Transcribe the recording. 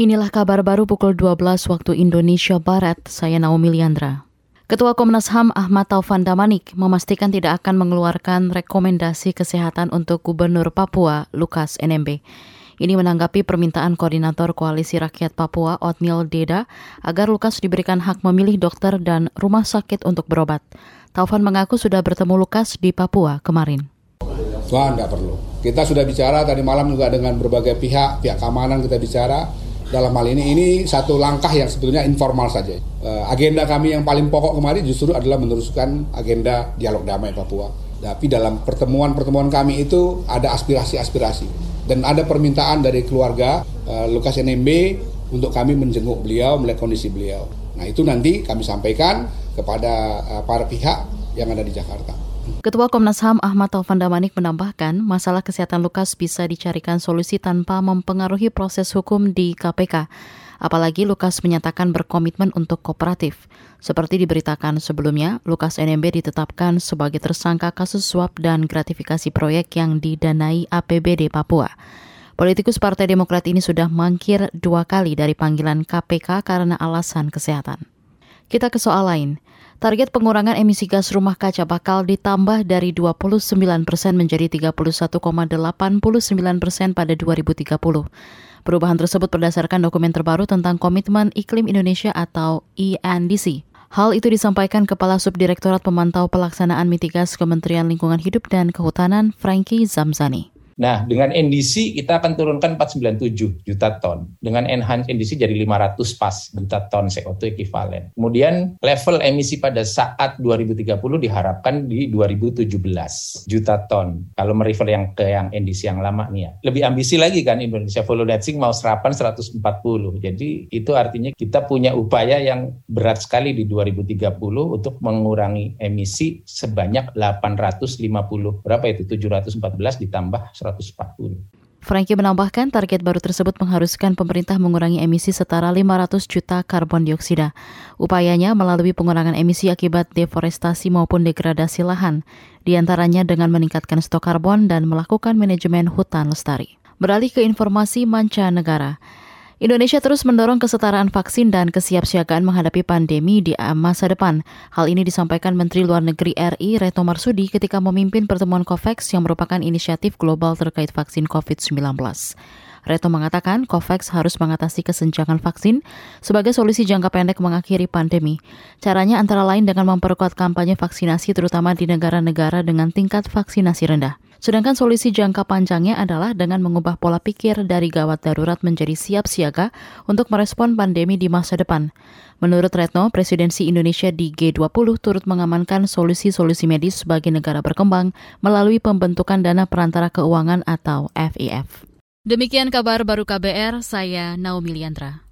Inilah kabar baru pukul 12 waktu Indonesia Barat. Saya Naomi Liandra. Ketua Komnas HAM Ahmad Taufan Damanik memastikan tidak akan mengeluarkan rekomendasi kesehatan untuk Gubernur Papua Lukas NMB. Ini menanggapi permintaan Koordinator Koalisi Rakyat Papua Otmil Deda agar Lukas diberikan hak memilih dokter dan rumah sakit untuk berobat. Taufan mengaku sudah bertemu Lukas di Papua kemarin. Wah, tidak perlu. Kita sudah bicara tadi malam juga dengan berbagai pihak, pihak keamanan kita bicara dalam hal ini ini satu langkah yang sebetulnya informal saja. Uh, agenda kami yang paling pokok kemarin justru adalah meneruskan agenda dialog damai Papua. Tapi dalam pertemuan-pertemuan kami itu ada aspirasi-aspirasi dan ada permintaan dari keluarga uh, Lukas NMB untuk kami menjenguk beliau, melihat kondisi beliau. Nah itu nanti kami sampaikan kepada uh, para pihak yang ada di Jakarta. Ketua Komnas HAM Ahmad Taufan Damanik menambahkan, masalah kesehatan Lukas bisa dicarikan solusi tanpa mempengaruhi proses hukum di KPK. Apalagi Lukas menyatakan berkomitmen untuk kooperatif. Seperti diberitakan sebelumnya, Lukas NMB ditetapkan sebagai tersangka kasus suap dan gratifikasi proyek yang didanai APBD Papua. Politikus Partai Demokrat ini sudah mangkir dua kali dari panggilan KPK karena alasan kesehatan. Kita ke soal lain. Target pengurangan emisi gas rumah kaca bakal ditambah dari 29 persen menjadi 31,89 persen pada 2030. Perubahan tersebut berdasarkan dokumen terbaru tentang Komitmen Iklim Indonesia atau ENDC. Hal itu disampaikan Kepala Subdirektorat Pemantau Pelaksanaan Mitigasi Kementerian Lingkungan Hidup dan Kehutanan Frankie Zamzani. Nah, dengan NDC kita akan turunkan 497 juta ton. Dengan enhanced NDC jadi 500 pas juta ton CO2 ekivalen. Kemudian level emisi pada saat 2030 diharapkan di 2017 juta ton. Kalau merefer yang ke yang NDC yang lama nih ya. Lebih ambisi lagi kan Indonesia Volumetric mau serapan 140. Jadi itu artinya kita punya upaya yang berat sekali di 2030 untuk mengurangi emisi sebanyak 850 berapa itu 714 ditambah 100 140. Frankie menambahkan target baru tersebut mengharuskan pemerintah mengurangi emisi setara 500 juta karbon dioksida. Upayanya melalui pengurangan emisi akibat deforestasi maupun degradasi lahan, di antaranya dengan meningkatkan stok karbon dan melakukan manajemen hutan lestari. Beralih ke informasi mancanegara. Indonesia terus mendorong kesetaraan vaksin dan kesiapsiagaan menghadapi pandemi di masa depan. Hal ini disampaikan Menteri Luar Negeri RI Retno Marsudi ketika memimpin pertemuan COVAX yang merupakan inisiatif global terkait vaksin COVID-19. Retno mengatakan COVAX harus mengatasi kesenjangan vaksin sebagai solusi jangka pendek mengakhiri pandemi. Caranya antara lain dengan memperkuat kampanye vaksinasi terutama di negara-negara dengan tingkat vaksinasi rendah. Sedangkan solusi jangka panjangnya adalah dengan mengubah pola pikir dari gawat darurat menjadi siap siaga untuk merespon pandemi di masa depan. Menurut Retno, presidensi Indonesia di G20 turut mengamankan solusi-solusi medis sebagai negara berkembang melalui pembentukan dana perantara keuangan atau FIF. Demikian kabar baru KBR, saya Naomi Liandra.